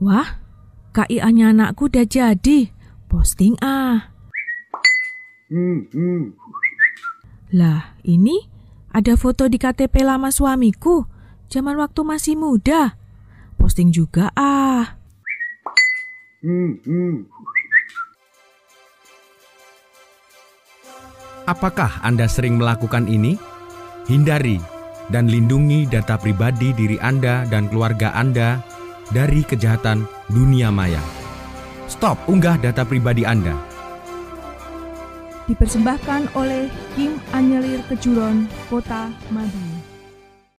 Wah, KIA-nya anakku udah jadi. Posting ah. Lah, ini ada foto di KTP lama suamiku. Zaman waktu masih muda. Posting juga ah. Apakah Anda sering melakukan ini? Hindari dan lindungi data pribadi diri Anda dan keluarga Anda dari kejahatan dunia maya. Stop unggah data pribadi Anda. Dipersembahkan oleh Kim Anyelir Kejuron, Kota Madiun.